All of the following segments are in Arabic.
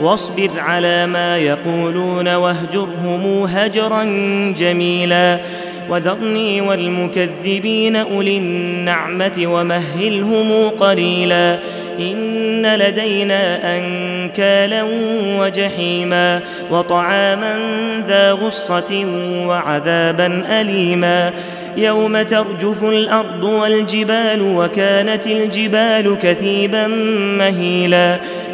واصبر على ما يقولون واهجرهم هجرا جميلا. وذرني والمكذبين أولي النعمة ومهلهم قليلا. إن لدينا أنكالا وجحيما. وطعاما ذا غصة وعذابا أليما. يوم ترجف الأرض والجبال وكانت الجبال كثيبا مهيلا.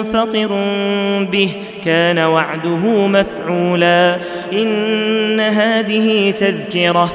منفطر به كان وعده مفعولا. إن هذه تذكرة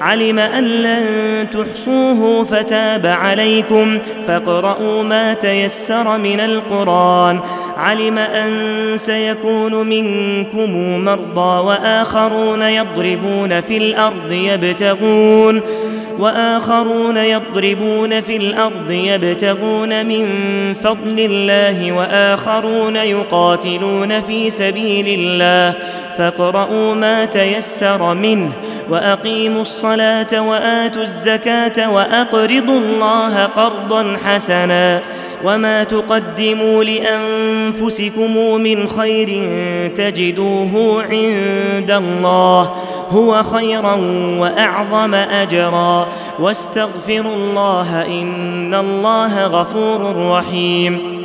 علم أن لن تحصوه فتاب عليكم فاقرؤوا ما تيسر من القرآن. علم أن سيكون منكم مرضى وآخرون يضربون في الأرض يبتغون. وآخرون يضربون في الأرض يبتغون من فضل الله وآخرون يقاتلون في سبيل الله فاقرؤوا ما تيسر منه وأقيموا الصلاة وآتوا الزكاة وأقرضوا الله قرضا حسنا وما تقدموا لأنفسكم من خير تجدوه عند الله هو خيرا وأعظم أجرا. واستغفروا الله إن الله غفور رحيم.